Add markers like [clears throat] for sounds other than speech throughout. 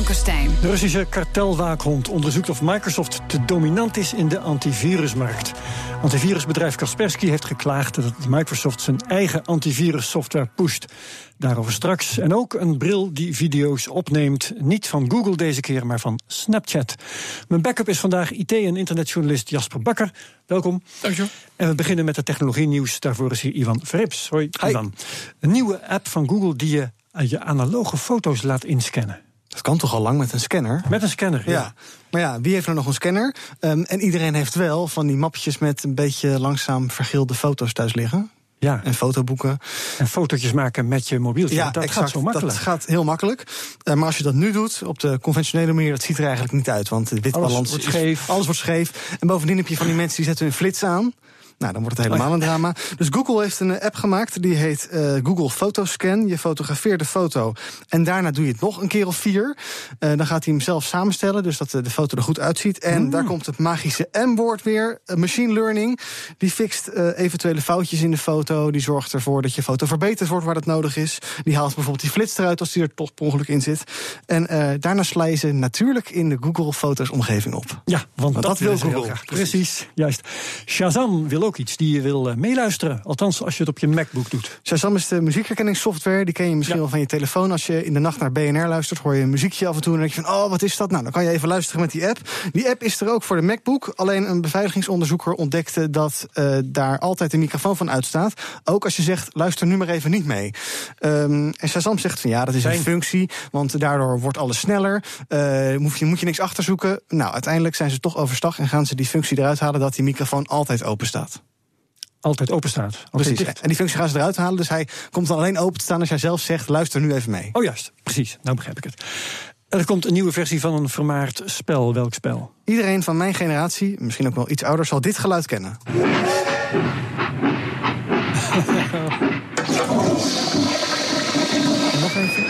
Blankenstein. De Russische kartelwaakhond onderzoekt of Microsoft te dominant is in de antivirusmarkt. Antivirusbedrijf Kaspersky heeft geklaagd dat Microsoft zijn eigen antivirussoftware pusht. Daarover straks. En ook een bril die video's opneemt. Niet van Google deze keer, maar van Snapchat. Mijn backup is vandaag IT- en internetjournalist Jasper Bakker. Welkom. Dankjewel. En we beginnen met de technologie nieuws. Daarvoor is hier Ivan Verrips. Hoi, Ivan. Een nieuwe app van Google die je je analoge foto's laat inscannen. Dat kan toch al lang met een scanner? Met een scanner, ja. ja. Maar ja, wie heeft er nog een scanner? Um, en iedereen heeft wel van die mapjes met een beetje langzaam vergeelde foto's thuis liggen. Ja. En fotoboeken. En fotootjes maken met je mobieltje. Ja, dat exact. gaat zo makkelijk. Dat gaat heel makkelijk. Uh, maar als je dat nu doet, op de conventionele manier, dat ziet er eigenlijk niet uit. Want de witbalans alles wordt scheef. Is, alles wordt scheef. En bovendien heb je van die mensen die zetten hun flits aan. Nou, dan wordt het helemaal een drama. [laughs] Dus Google heeft een app gemaakt, die heet uh, Google Photoscan. Je fotografeert de foto en daarna doe je het nog een keer of vier. Uh, dan gaat hij hem zelf samenstellen, dus dat de foto er goed uitziet. En mm. daar komt het magische M-woord weer, uh, machine learning. Die fixt eventuele foutjes in de foto. Die zorgt ervoor dat je foto verbeterd wordt waar dat nodig is. Die haalt bijvoorbeeld die flits eruit als die er toch per ongeluk in zit. En daarna sla je ze natuurlijk in de Google Foto's omgeving op. Ja, want, want dat, dat wil Google. Graag. Precies, juist. Shazam wil ook iets die je wil meeluisteren. Althans, als je het op je MacBook doet. Shazam is de muziekherkenningssoftware. Die ken je misschien ja. wel van je telefoon. Als je in de nacht naar BNR luistert, hoor je een muziekje af en toe. En dan denk je van, oh, wat is dat? Nou, dan kan je even luisteren met die app. Die app is er ook voor de MacBook. Alleen een beveiligingsonderzoeker ontdekte dat uh, daar altijd een microfoon van uitstaat. Ook als je zegt, luister nu maar even niet mee. Um, en Shazam zegt van, ja, dat is een functie. Want daardoor wordt alles sneller. Uh, moet, je, moet je niks achterzoeken. Nou, uiteindelijk zijn ze toch overstag en gaan ze die functie eruit halen dat die microfoon altijd open staat altijd open staat. Precies. En die functie gaan ze eruit halen. Dus hij komt dan alleen open te staan als jij zelf zegt: luister nu even mee. Oh, juist. Precies. Nou begrijp ik het. Er komt een nieuwe versie van een vermaard spel. Welk spel? Iedereen van mijn generatie, misschien ook wel iets ouder, zal dit geluid kennen. [laughs] Nog even.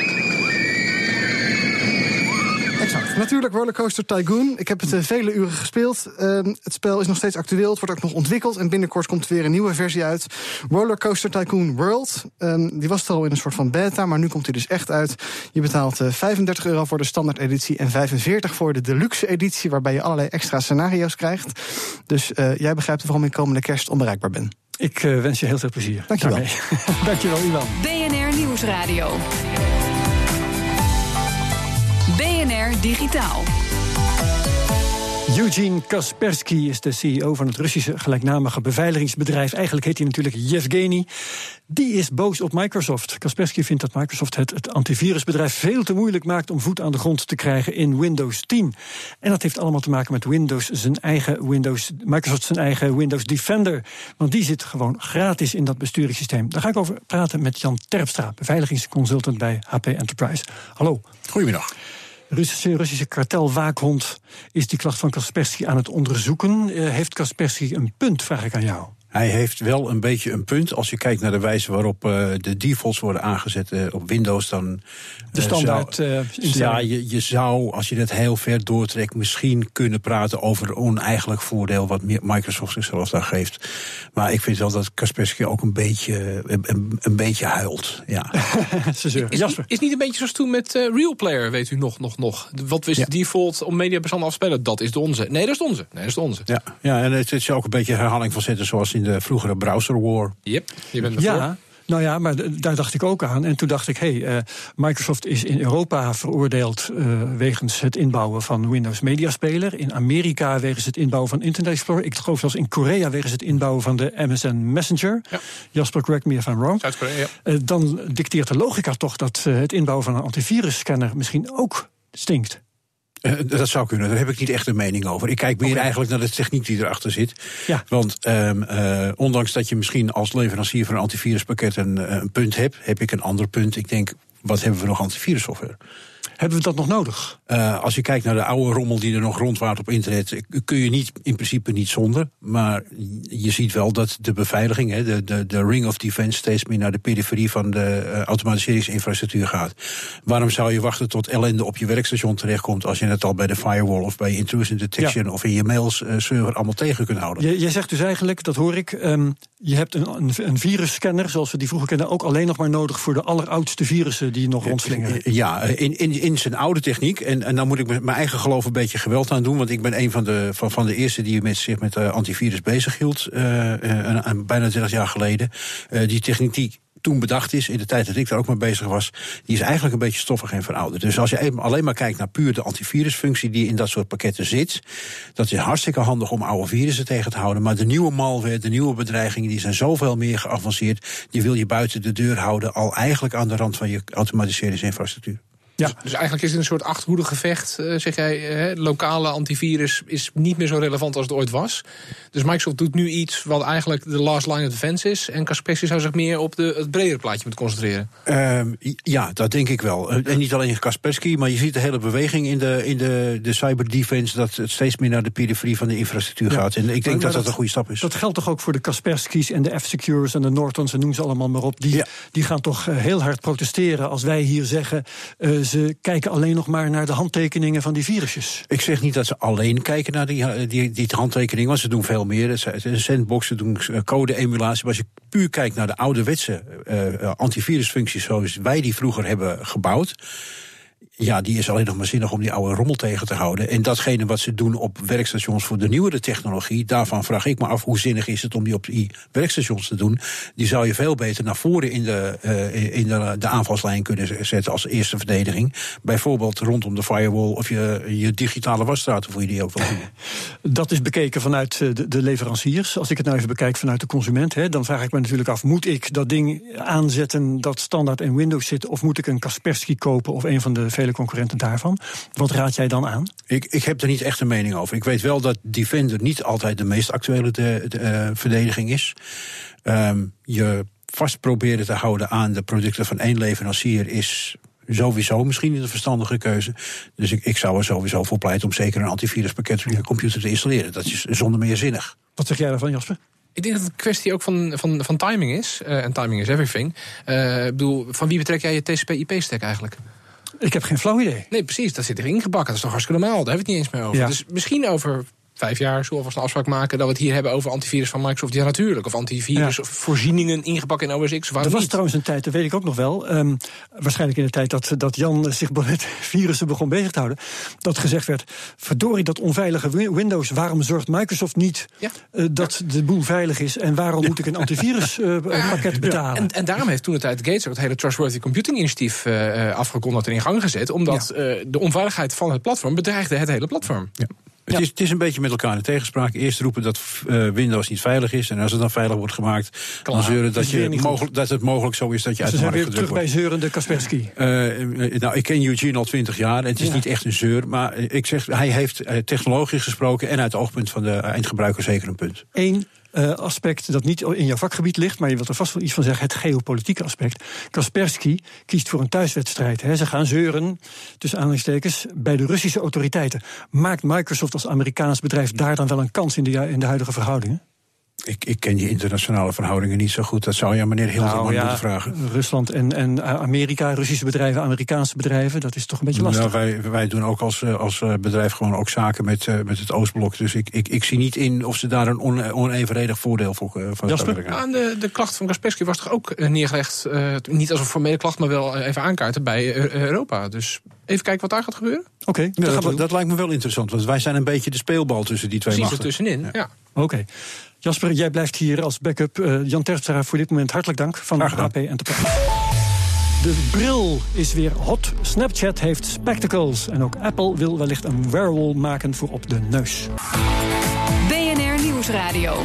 Exact. Natuurlijk Rollercoaster Tycoon. Ik heb het uh, vele uren gespeeld. Uh, het spel is nog steeds actueel. Het wordt ook nog ontwikkeld. En binnenkort komt er weer een nieuwe versie uit. Rollercoaster Tycoon World. Um, die was er al in een soort van beta. Maar nu komt hij dus echt uit. Je betaalt uh, 35 euro voor de standaard editie. En 45 voor de deluxe editie. Waarbij je allerlei extra scenario's krijgt. Dus uh, jij begrijpt waarom ik komende kerst onbereikbaar ben. Ik uh, wens je heel veel plezier. Dankjewel. [laughs] Dankjewel, Iwan. BNR Nieuwsradio. Digitaal. Eugene Kaspersky is de CEO van het Russische gelijknamige beveiligingsbedrijf. Eigenlijk heet hij natuurlijk Yevgeny. Die is boos op Microsoft. Kaspersky vindt dat Microsoft het, het antivirusbedrijf veel te moeilijk maakt om voet aan de grond te krijgen in Windows 10. En dat heeft allemaal te maken met Windows, zijn eigen Windows, Microsoft zijn eigen Windows Defender. Want die zit gewoon gratis in dat besturingssysteem. Daar ga ik over praten met Jan Terpstra, beveiligingsconsultant bij HP Enterprise. Hallo. Goedemiddag. Russische, Russische kartelwaakhond is die klacht van Kaspersky aan het onderzoeken. Uh, heeft Kaspersky een punt, vraag ik aan jou? Hij heeft wel een beetje een punt. Als je kijkt naar de wijze waarop uh, de defaults worden aangezet uh, op Windows, dan. De standaard. Zou, ja, je, je zou, als je dat heel ver doortrekt, misschien kunnen praten over een oneigenlijk voordeel wat Microsoft zichzelf daar geeft. Maar ik vind wel dat Kaspersky ook een beetje, een, een beetje huilt. Ja. [laughs] is, is niet een beetje zoals toen met uh, Real Player, weet u nog, nog, nog. Wat is ja. de default om mediabestanden af te spelen? Dat is de onze. Nee, dat is de onze. Nee, dat is de onze. Ja, ja en het is ook een beetje herhaling van zetten zoals in de vroegere browser war. Yep, je bent ervoor. Ja. Nou ja, maar daar dacht ik ook aan. En toen dacht ik, hé, hey, uh, Microsoft is in Europa veroordeeld uh, wegens het inbouwen van Windows Media Speler. In Amerika wegens het inbouwen van Internet Explorer. Ik geloof zelfs in Korea wegens het inbouwen van de MSN Messenger. Ja. Jasper, correct me if I'm wrong. Zuid-Korea, ja. uh, dan dicteert de logica toch dat het inbouwen van een antivirusscanner misschien ook stinkt. Uh, dat zou kunnen, daar heb ik niet echt een mening over. Ik kijk meer eigenlijk naar de techniek die erachter zit. Ja. Want um, uh, ondanks dat je misschien als leverancier van een antiviruspakket een, een punt hebt, heb ik een ander punt. Ik denk, wat hebben we nog antivirussoftware? Hebben we dat nog nodig? Uh, als je kijkt naar de oude rommel die er nog rondwaart op internet, kun je niet, in principe niet zonder. Maar je ziet wel dat de beveiliging, hè, de, de, de ring of defense, steeds meer naar de periferie van de uh, automatiseringsinfrastructuur gaat. Waarom zou je wachten tot ellende op je werkstation terechtkomt als je het al bij de firewall of bij intrusion detection ja. of in je mails uh, server allemaal tegen kunt houden? Je, je zegt dus eigenlijk, dat hoor ik, um, je hebt een, een, een virusscanner zoals we die vroeger kenden ook alleen nog maar nodig voor de alleroudste virussen die nog rondslingeren. Ja, in, in, in zijn oude techniek. En, en dan moet ik met mijn eigen geloof een beetje geweld aan doen. Want ik ben een van de, van, van de eerste die met, zich met uh, antivirus bezig hield. Uh, uh, bijna 30 jaar geleden. die techniek die toen bedacht is, in de tijd dat ik daar ook mee bezig was, die is eigenlijk een beetje stoffig en verouderd. Dus als je alleen maar kijkt naar puur de antivirusfunctie die in dat soort pakketten zit, dat is hartstikke handig om oude virussen tegen te houden. Maar de nieuwe malware, de nieuwe bedreigingen, die zijn zoveel meer geavanceerd. Die wil je buiten de deur houden, al eigenlijk aan de rand van je automatiseringsinfrastructuur. Ja. Dus, dus, eigenlijk is het een soort achterhoedegevecht, uh, zeg jij. Uh, lokale antivirus is niet meer zo relevant als het ooit was. Dus Microsoft doet nu iets wat eigenlijk de last line of defense is. En Kaspersky zou zich meer op de, het bredere plaatje moeten concentreren. Uh, ja, dat denk ik wel. En niet alleen Kaspersky, maar je ziet de hele beweging in de, in de, de cyberdefense... dat het steeds meer naar de periferie van de infrastructuur ja. gaat. En ik denk maar, maar dat, dat een goede stap is. Dat geldt toch ook voor de Kaspersky's en de F-Secures en de Nortons... en noem ze allemaal maar op. Die, ja. die gaan toch heel hard protesteren als wij hier zeggen... ze kijken alleen nog maar naar de handtekeningen van die virusjes. Ik zeg niet dat ze alleen kijken naar die, die, die handtekeningen, want ze doen veel meer. Ze sandboxen doen code-emulatie. Maar als je puur kijkt naar de ouderwetse uh, antivirusfuncties zoals wij die vroeger hebben gebouwd ja, die is alleen nog maar zinnig om die oude rommel tegen te houden. En datgene wat ze doen op werkstations voor de nieuwere technologie, daarvan vraag ik me af hoe zinnig is het om die op die werkstations te doen. Die zou je veel beter naar voren in de, uh, in de, de aanvalslijn kunnen zetten als eerste verdediging. Bijvoorbeeld rondom de firewall of je, je digitale wasstraat, hoe je die ook wil doen. [laughs] Dat is bekeken vanuit de, de leveranciers. Als ik het nou even bekijk vanuit de consument, hè, dan vraag ik me natuurlijk af: moet ik dat ding aanzetten dat standaard in Windows zit, of moet ik een Kaspersky kopen of een van de vele concurrenten daarvan. Wat raad jij dan aan? Ik, ik heb er niet echt een mening over. Ik weet wel dat Defender niet altijd de meest actuele de, de, uh, verdediging is. Um, je vast proberen te houden aan de producten van één leverancier is sowieso misschien een verstandige keuze. Dus ik, ik zou er sowieso voor pleiten om zeker een antiviruspakket op je computer te installeren. Dat is zonder meer zinnig. Wat zeg jij daarvan, Jasper? Ik denk dat het een kwestie ook van, van, van timing is. Uh, en timing is everything. Uh, ik bedoel, van wie betrek jij je TCP-IP-stack eigenlijk? Ik heb geen flauw idee. Nee, precies. Dat zit erin ingebakken. Dat is toch hartstikke normaal. Daar hebben we het niet eens meer over. Ja. Dus misschien over vijf jaar zullen we vast een afspraak maken dat we het hier hebben over antivirus van Microsoft. Ja, natuurlijk. Of antivirus ja. of voorzieningen ingebakken in OS X. Er was trouwens een tijd, dat weet ik ook nog wel. Um, waarschijnlijk in de tijd dat, dat Jan zich met [laughs] virussen begon bezig te houden. Dat gezegd werd: verdorie, dat onveilige Windows. Waarom zorgt Microsoft niet ja. uh, dat ja. de boel veilig is? En waarom moet ik een antiviruspakket [laughs] uh, betalen? En, en, daarom heeft toen de tijd Gates ook het hele Trustworthy Computing initiatief uh, afgekondigd en in gang gezet. Omdat de onveiligheid van het platform bedreigde het hele platform. Ja. Het, ja. is, het, is, een beetje met elkaar in tegenspraak. Eerst roepen dat uh, Windows niet veilig is. En als het dan veilig wordt gemaakt, Klaar. dan zeuren dat, je mogelijk, dat het mogelijk zo is dat je dus uit de markt gedrukt wordt. terug bij zeurende Kaspersky. Uh, nou, ik ken Eugene al twintig jaar. En het is ja. niet echt een zeur. Maar ik zeg, hij heeft technologisch gesproken. En uit het oogpunt van de eindgebruiker zeker een punt. Eén uh, aspect dat niet in jouw vakgebied ligt, maar je wilt er vast wel iets van zeggen, het geopolitieke aspect. Kaspersky kiest voor een thuiswedstrijd. Hè. Ze gaan zeuren, tussen aanhalingstekens, bij de Russische autoriteiten. Maakt Microsoft als Amerikaans bedrijf daar dan wel een kans in de, in de huidige verhoudingen? Ik, ik, ken die internationale verhoudingen niet zo goed. Dat zou je aan meneer Hildeman nou, ja, moeten vragen. Rusland en, en Amerika, Russische bedrijven, Amerikaanse bedrijven, dat is toch een beetje lastig. Nou, wij, wij doen ook als, als bedrijf gewoon ook zaken met, met het Oostblok. Dus ik, ik, ik zie niet in of ze daar een on, onevenredig voordeel voor van Jasper? Aan de, de klacht van Kaspersky was toch ook neergelegd, uh, niet als een formele klacht, maar wel even aankaarten bij Europa. Dus even kijken wat daar gaat gebeuren. Oké, okay, ja, dat, dat, lijkt me wel interessant, want wij zijn een beetje de speelbal tussen die twee Precies machten. tussenin, ja. ja. Oké. Okay. Jasper, jij blijft hier als backup. Uh, Jan Terpstra, voor dit moment hartelijk dank van HP Enterprise. De bril is weer hot. Snapchat heeft spectacles. En ook Apple wil wellicht een wearable maken voor op de neus. BNR Nieuwsradio.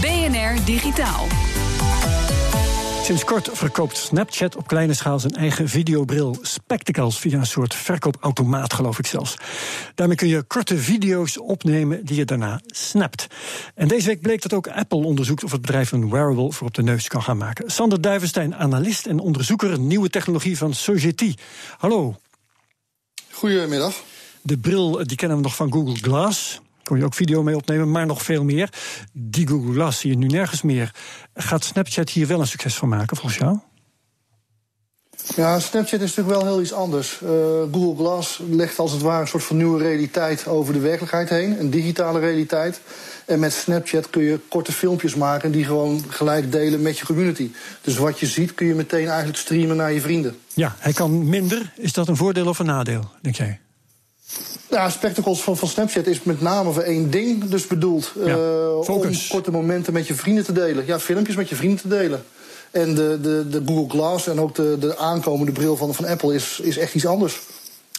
BNR Digitaal. Sinds kort verkoopt Snapchat op kleine schaal zijn eigen videobril Spectacles via een soort verkoopautomaat, geloof ik zelfs. Daarmee kun je korte video's opnemen die je daarna snapt. En deze week bleek dat ook Apple onderzoekt of het bedrijf een wearable voor op de neus kan gaan maken. Sander Duivenstein, analist en onderzoeker nieuwe technologie van Sogeti. Hallo. Goedemiddag. De bril die kennen we nog van Google Glass kon je ook video mee opnemen, maar nog veel meer. Die Google Glass zie je nu nergens meer. Gaat Snapchat hier wel een succes van maken, volgens jou? Ja, Snapchat is natuurlijk wel heel iets anders. Uh, Google Glass legt als het ware een soort van nieuwe realiteit over de werkelijkheid heen, een digitale realiteit. En met Snapchat kun je korte filmpjes maken en die gewoon gelijk delen met je community. Dus wat je ziet kun je meteen eigenlijk streamen naar je vrienden. Ja, hij kan minder. Is dat een voordeel of een nadeel, denk jij? Ja, spectacles van, van Snapchat is met name voor één ding dus bedoeld. Ja, uh, om korte momenten met je vrienden te delen. Ja, filmpjes met je vrienden te delen. En de, de, de Google Glass en ook de, de aankomende bril van, van Apple is, is echt iets anders.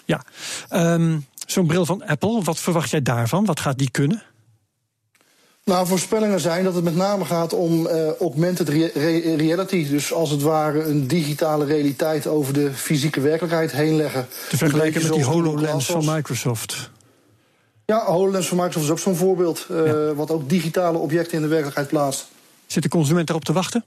Ja, um, zo'n bril van Apple, wat verwacht jij daarvan? Wat gaat die kunnen? Nou, voorspellingen zijn dat het met name gaat om uh, augmented re re reality. Dus als het ware een digitale realiteit over de fysieke werkelijkheid heen leggen. Te vergelijken met die HoloLens van Microsoft. Ja, HoloLens van Microsoft is ook zo'n voorbeeld. Uh, ja. Wat ook digitale objecten in de werkelijkheid plaatst. Zit de consument erop te wachten?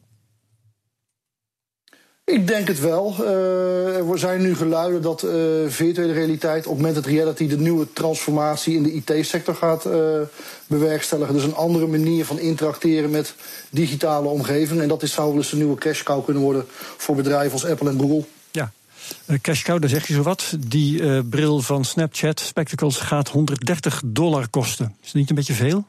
Ik denk het wel. Uh, er zijn nu geluiden dat uh, virtuele realiteit, augmented reality, de nieuwe transformatie in de IT-sector gaat uh, bewerkstelligen. Dus een andere manier van interacteren met digitale omgevingen. En dat is, zou dus een nieuwe cash cow kunnen worden voor bedrijven als Apple en Google. Ja, cash cow, daar zeg je zo wat. Die bril van Snapchat, Spectacles, gaat 130 dollar kosten. Is dat niet een beetje veel?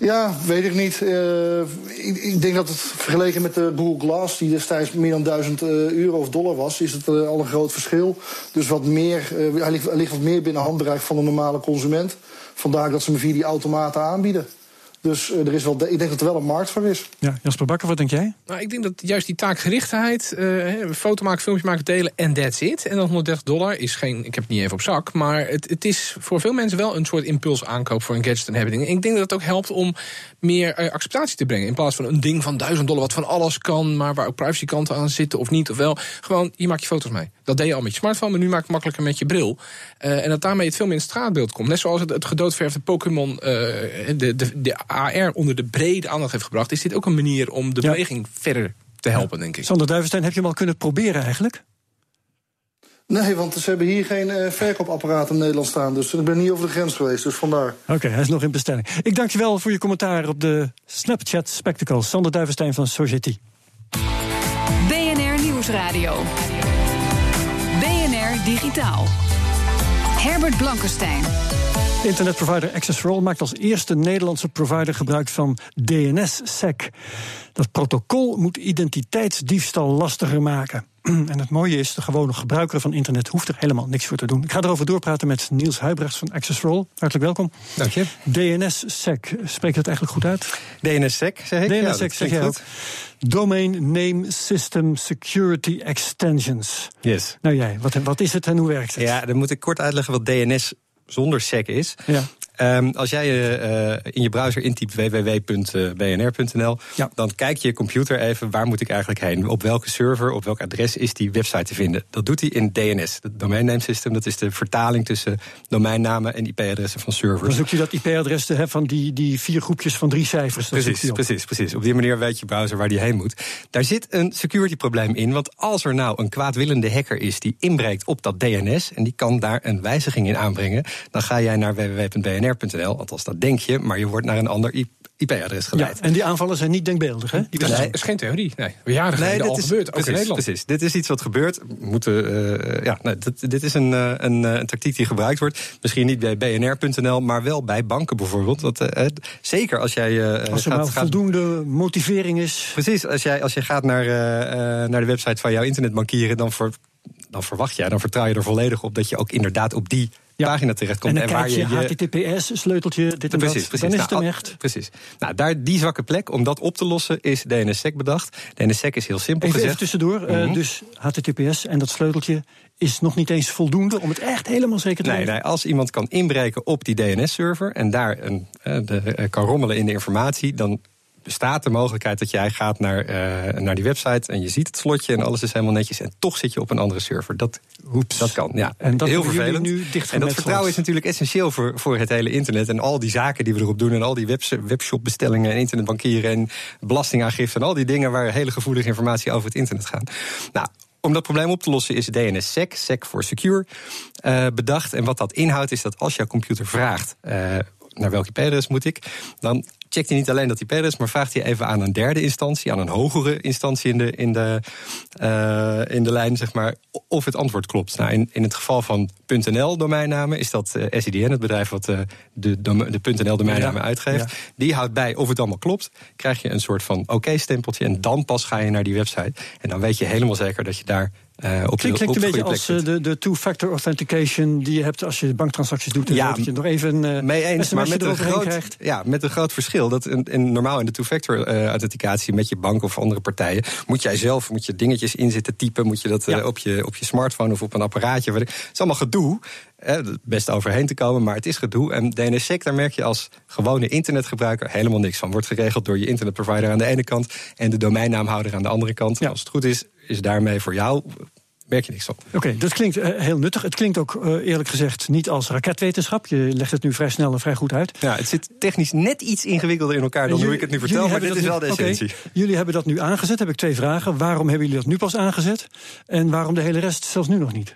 Ja, weet ik niet. Uh, ik, ik, denk dat het vergeleken met de Google Glass, die destijds meer dan 1000 uh, euro of dollar was, is het uh, al een groot verschil. Dus wat meer, hij ligt, ligt, wat meer binnen handbereik van een normale consument. Vandaar dat ze hem via die automaten aanbieden. Dus er is wel, ik denk dat er wel een markt voor is. Ja, Jasper Bakker, wat denk jij? Nou, ik denk dat juist die taakgerichtheid, uh, foto maken, filmpje maken, delen en that's it. En dan 130 dollar is geen, ik heb het niet even op zak, maar het, het is voor veel mensen wel een soort impuls aankoop voor een gadget en hebben dingen. En ik denk dat het ook helpt om meer uh, acceptatie te brengen. In plaats van een ding van 1000 dollar wat van alles kan, maar waar ook privacykanten aan zitten of niet of wel. Gewoon, je maakt je foto's mee. Dat deed je al met je smartphone, maar nu maakt het makkelijker met je bril. Uh, en dat daarmee het veel meer in het straatbeeld komt. Net zoals het, het gedoodverfde Pokémon, de, de, de AR onder de brede aandacht heeft gebracht, is dit ook een manier om de ja. beweging verder te helpen, ja. denk ik. Sander Duivenstein, heb je hem al kunnen proberen eigenlijk? Nee, want ze hebben hier geen uh, verkoopapparaat in Nederland staan. Dus ik ben niet over de grens geweest, dus vandaar. Oké, okay, hij is nog in bestelling. Ik dank je wel voor je commentaar op de Snapchat Spectacle. Sander Duivenstein van Society. BNR Nieuwsradio. Digitaal. Herbert Blankenstein. Internetprovider Access for All maakt als eerste Nederlandse provider gebruik van DNS-SEC. Dat protocol moet identiteitsdiefstal lastiger maken. En het mooie is, de gewone gebruiker van internet hoeft er helemaal niks voor te doen. Ik ga erover doorpraten met Niels Huibrechts van Access for All. Hartelijk welkom. Dank je. DNS-SEC, spreek je dat eigenlijk goed uit? DNS-SEC, zeg ik. DNS-SEC, zeg jij ook. Domain Name System Security Extensions. Yes. Nou jij, wat, wat is het en hoe werkt het? Ja, dan moet ik kort uitleggen wat DNS zonder sec is. Ja. Um, als jij uh, in je browser intypt www.bnr.nl, ja. dan kijk je computer even waar moet ik eigenlijk heen? Op welke server, op welk adres is die website te vinden? Dat doet hij in DNS, het Domain Name System. Dat is de vertaling tussen domeinnamen en IP-adressen van servers. Dan zoek je dat IP-adres van die, die vier groepjes van drie cijfers. Precies, precies, precies. Op die manier weet je browser waar die heen moet. Daar zit een security probleem in, want als er nou een kwaadwillende hacker is die inbreekt op dat DNS en die kan daar een wijziging in aanbrengen, dan ga jij naar www.bnr bnr.nl. Althans, dat denk je, maar je wordt naar een ander IP-adres geleid. Ja, en die aanvallen zijn niet denkbeeldig, hè? Die dat is geen theorie. Nee, jaren geleden nee, al is, gebeurd, ook in Nederland. Dit is iets wat gebeurt. Moeten, uh, ja, dit, dit, is een, uh, een, een, tactiek die gebruikt wordt. Misschien niet bij bnr.nl, maar wel bij banken bijvoorbeeld. Want, uh, zeker als jij... als er gaat, nou voldoende motivering is. Precies, als jij, als jij gaat naar, naar de website van jouw internetbankieren... dan, voor, dan verwacht jij, dan vertrouw je er volledig op... dat je ook inderdaad op die ja. pagina terechtkomt. En, en waar je, je HTTPS, sleuteltje, dit en precies, dat. Precies, dan is nou, het hem echt. Precies. Nou, daar, die zwakke plek, om dat op te lossen, is DNSSEC bedacht. DNSSEC is heel simpel even, gezegd. Even tussendoor, mm -hmm. uh, dus HTTPS en dat sleuteltje is nog niet eens voldoende om het echt helemaal zeker te nee? Nee, als iemand kan inbreken op die DNS-server en daar een, uh, de, uh, kan rommelen in de informatie, dan bestaat de mogelijkheid dat jij gaat naar, eh, naar die website en je ziet het slotje en alles is helemaal netjes en toch zit je op een andere server. Dat, dat kan, ja. En dat heel vervelend. nu en dat vertrouwen is natuurlijk essentieel voor, voor het hele internet en al die zaken die we erop doen en al die webs- webshopbestellingen en internetbankieren en belastingaangifte en al die dingen waar hele gevoelige informatie over het internet gaan. Nou, om dat probleem op te lossen is DNSSEC, SEC voor Secure, eh, bedacht. En wat dat inhoudt is dat als jouw computer vraagt eh, naar welk IP-adres moet ik, dan checkt hij niet alleen dat IP-adres, maar vraagt hij even aan een derde instantie, aan een hogere instantie in de, in de, eh, in de lijn, zeg maar, of het antwoord klopt. Nou, in, in het geval van .nl domeinnamen is dat eh, SIDN, het bedrijf wat eh, de, dome- de .nl domeinnamen Ja, uitgeeft. ja. Die houdt bij of het allemaal klopt. Krijg je een soort van oké-stempeltje en dan pas ga je naar die website. En dan weet je helemaal zeker dat je daar eh, op, de, Klinkt, op een beetje als eh, zit. de, de two-factor authentication die je hebt als je banktransacties doet. En Ja, dat je nog even eh, Mee eens, maar met een, groot, krijgt. ja, met een groot verschil. Dat in, in- normaal in de two-factor authenticatie met je bank of andere partijen... moet jij zelf moet je dingetjes in zitten typen. Moet je dat Ja. op, je, op je smartphone of op een apparaatje. Het is allemaal gedoe. best overheen te komen, maar het is gedoe. En DNSSEC, daar merk je als gewone internetgebruiker helemaal niks van. Wordt geregeld door je internetprovider aan de ene kant... en de domeinnaamhouder aan de andere kant. Ja. Als het goed is, is daarmee voor jou... merk je niks van. Oké, dat klinkt eh, heel nuttig. Het klinkt ook eh, eerlijk gezegd niet als raketwetenschap. Je legt het nu vrij snel en vrij goed uit. Ja, het zit technisch net iets ingewikkelder in elkaar... dan hoe ik het nu vertel, maar dit is wel de essentie. jullie hebben dat nu aangezet. Heb ik twee vragen. Waarom hebben jullie dat nu pas aangezet? En waarom de hele rest zelfs nu nog niet?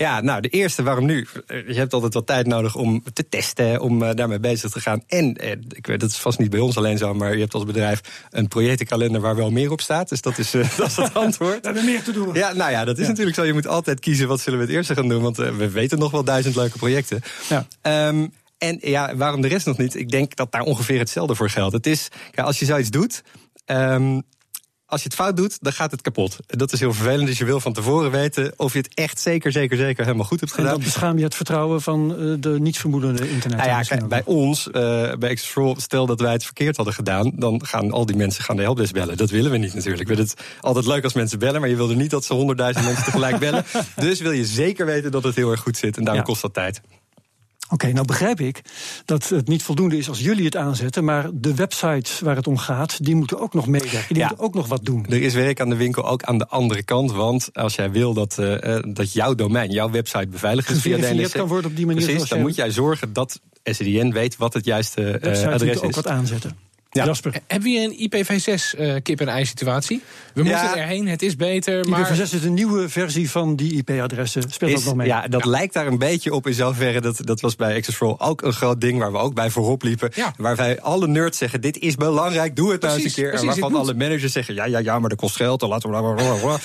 Ja, nou, de eerste, waarom nu? Je hebt altijd wat tijd nodig om te testen, om eh, daarmee bezig te gaan. En, eh, ik weet, dat is vast niet bij ons alleen zo, maar je hebt als bedrijf een projectenkalender waar wel meer op staat. Dus dat is, eh, [laughs] dat, is het antwoord. We hebben meer te doen. Ja, nou ja, dat is natuurlijk zo. Je moet altijd kiezen wat zullen we het eerste gaan doen, want eh, we weten nog wel duizend leuke projecten. Ja. Ehm, en ja, waarom de rest nog niet? Ik denk dat daar ongeveer hetzelfde voor geldt. Het is, ja, als je zoiets doet. ehm, als je het fout doet, dan gaat het kapot. En Dat is heel vervelend. Dus je wil van tevoren weten of je het echt zeker, zeker, zeker helemaal goed hebt En gedaan. dan beschaam je het vertrouwen van eh, de nietsvermoedende internet. Nou ja, kijk, bij ons, eh, bij All, stel dat wij het verkeerd hadden gedaan, dan gaan al die mensen gaan de helpdesk bellen. Dat willen we niet natuurlijk. We het altijd leuk als mensen bellen, maar je wil er niet dat ze honderdduizend mensen tegelijk bellen. [laughs] Dus wil je zeker weten dat het heel erg goed zit en daarom Ja. kost dat tijd. Oké, nou begrijp ik dat het niet voldoende is als jullie het aanzetten. Maar de websites waar het om gaat, die moeten ook nog meewerken. Die Ja. moeten ook nog wat doen. Er is werk aan de winkel ook aan de andere kant. Want als jij wil dat, eh, eh, dat jouw domein, jouw website beveiligd is via DNS, kan worden op die manier Precies, dan moet jij zorgen dat SDN weet wat het juiste website adres moet ook is. wat aanzetten. Ja. Jasper. Hebben we hier een IPv6 eh kip en ei situatie? We Ja. moeten erheen, het is beter, maar... IPv6 is een nieuwe versie van die IP-adressen. Speelt ook Is, nog mee. ja, dat lijkt daar een beetje op in zoverre. Dat, dat was bij Access for All ook een groot ding waar we ook bij voorop liepen. Ja. Waar wij alle nerds zeggen: dit is belangrijk, doe het nou eens een keer. precies, en waarvan alle managers zeggen: ja, ja, ja, maar dat kost geld. Dan laten we.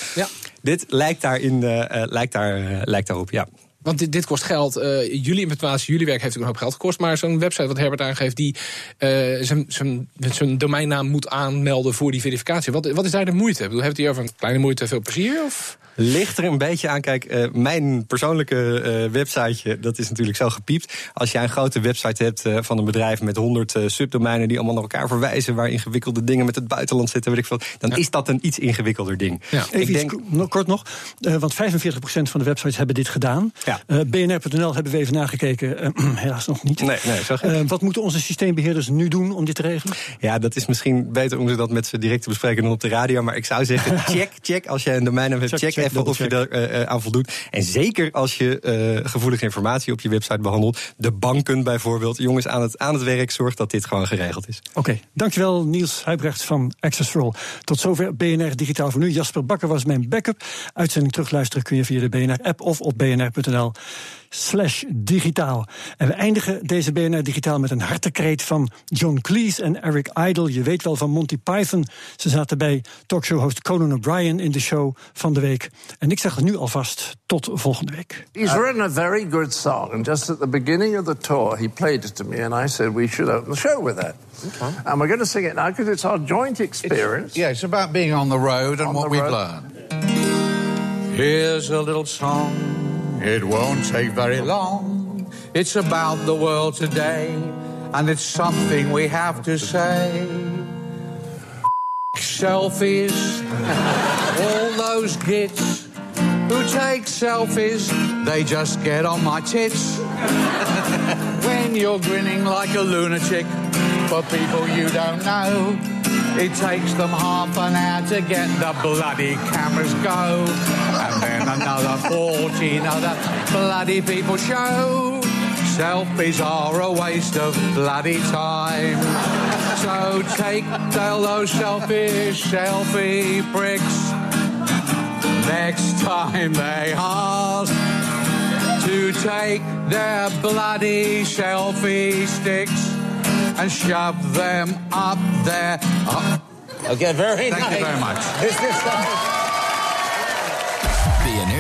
Dit lijkt, daarin, eh, eh, lijkt, daar, eh, lijkt daarop, ja. Want dit, dit kost geld. Eh, jullie implementatie, jullie werk heeft ook een hoop geld gekost. Maar zo'n website wat Herbert aangeeft, die eh, zijn- zijn zijn domeinnaam moet aanmelden voor die verificatie. Wat, wat is daar de moeite? Ik bedoel, heeft hij over een kleine moeite veel plezier? Of? Ligt er een beetje aan. Kijk, eh, mijn persoonlijke eh, websiteje, dat is natuurlijk zo gepiept. Als jij een grote website hebt eh, van een bedrijf met 100 eh, subdomeinen die allemaal naar elkaar verwijzen, waar ingewikkelde dingen met het buitenland zitten, weet ik veel, dan is dat een iets ingewikkelder ding. Ja. Even Ik iets denk, kort nog, eh, want 45% van de websites hebben dit gedaan. Ja. Eh, BNR.nl hebben we even nagekeken, eh, [clears throat] helaas nog niet. nee, nee, gaat Eh, wat moeten onze systeembeheerders nu doen om dit te regelen? Ja, dat is misschien beter om ze dat met ze direct te bespreken dan op de radio. Maar ik zou zeggen, [laughs] check, check. Als jij een domeinnaam hebt, Check, check, check, even of je er aan voldoet. En zeker als je gevoelige informatie op je website behandelt. De banken bijvoorbeeld. Jongens, aan het, aan het werk, zorg dat dit gewoon geregeld is. Oké, dankjewel Niels Huibrecht van Access for All. Tot zover BNR Digitaal voor nu. Jasper Bakker was mijn backup. Uitzending terugluisteren kun je via de BNR-app of op bnr.nl slash digitaal. En we eindigen deze BNR Digitaal met een hartekreet van John Cleese en Eric Idle. Je weet wel van Monty Python. Ze zaten bij talkshow-host Conan O'Brien in de show van de week. En ik zeg het nu alvast tot volgende week. He's written a very good song, and just at the beginning of the tour, he played it to me, and I said we should open the show with that. And we're going to sing it now because it's our joint experience. Yeah, it's about being on the road and On what we've road. learned. Here's a little song. It won't take very long. It's about the world today, and it's something we have to say. [laughs] Selfies, [laughs] all those gits who take selfies, they just get on my tits. [laughs] when you're grinning like a lunatic for people you don't know, It takes them half an hour to get the bloody cameras go. And then another 14 other bloody people show. Selfies are a waste of bloody time. So take all those selfish selfie pricks. Next time they ask to take their bloody selfie sticks and shove them up their. Oh. Okay, very Thank nice. you very much.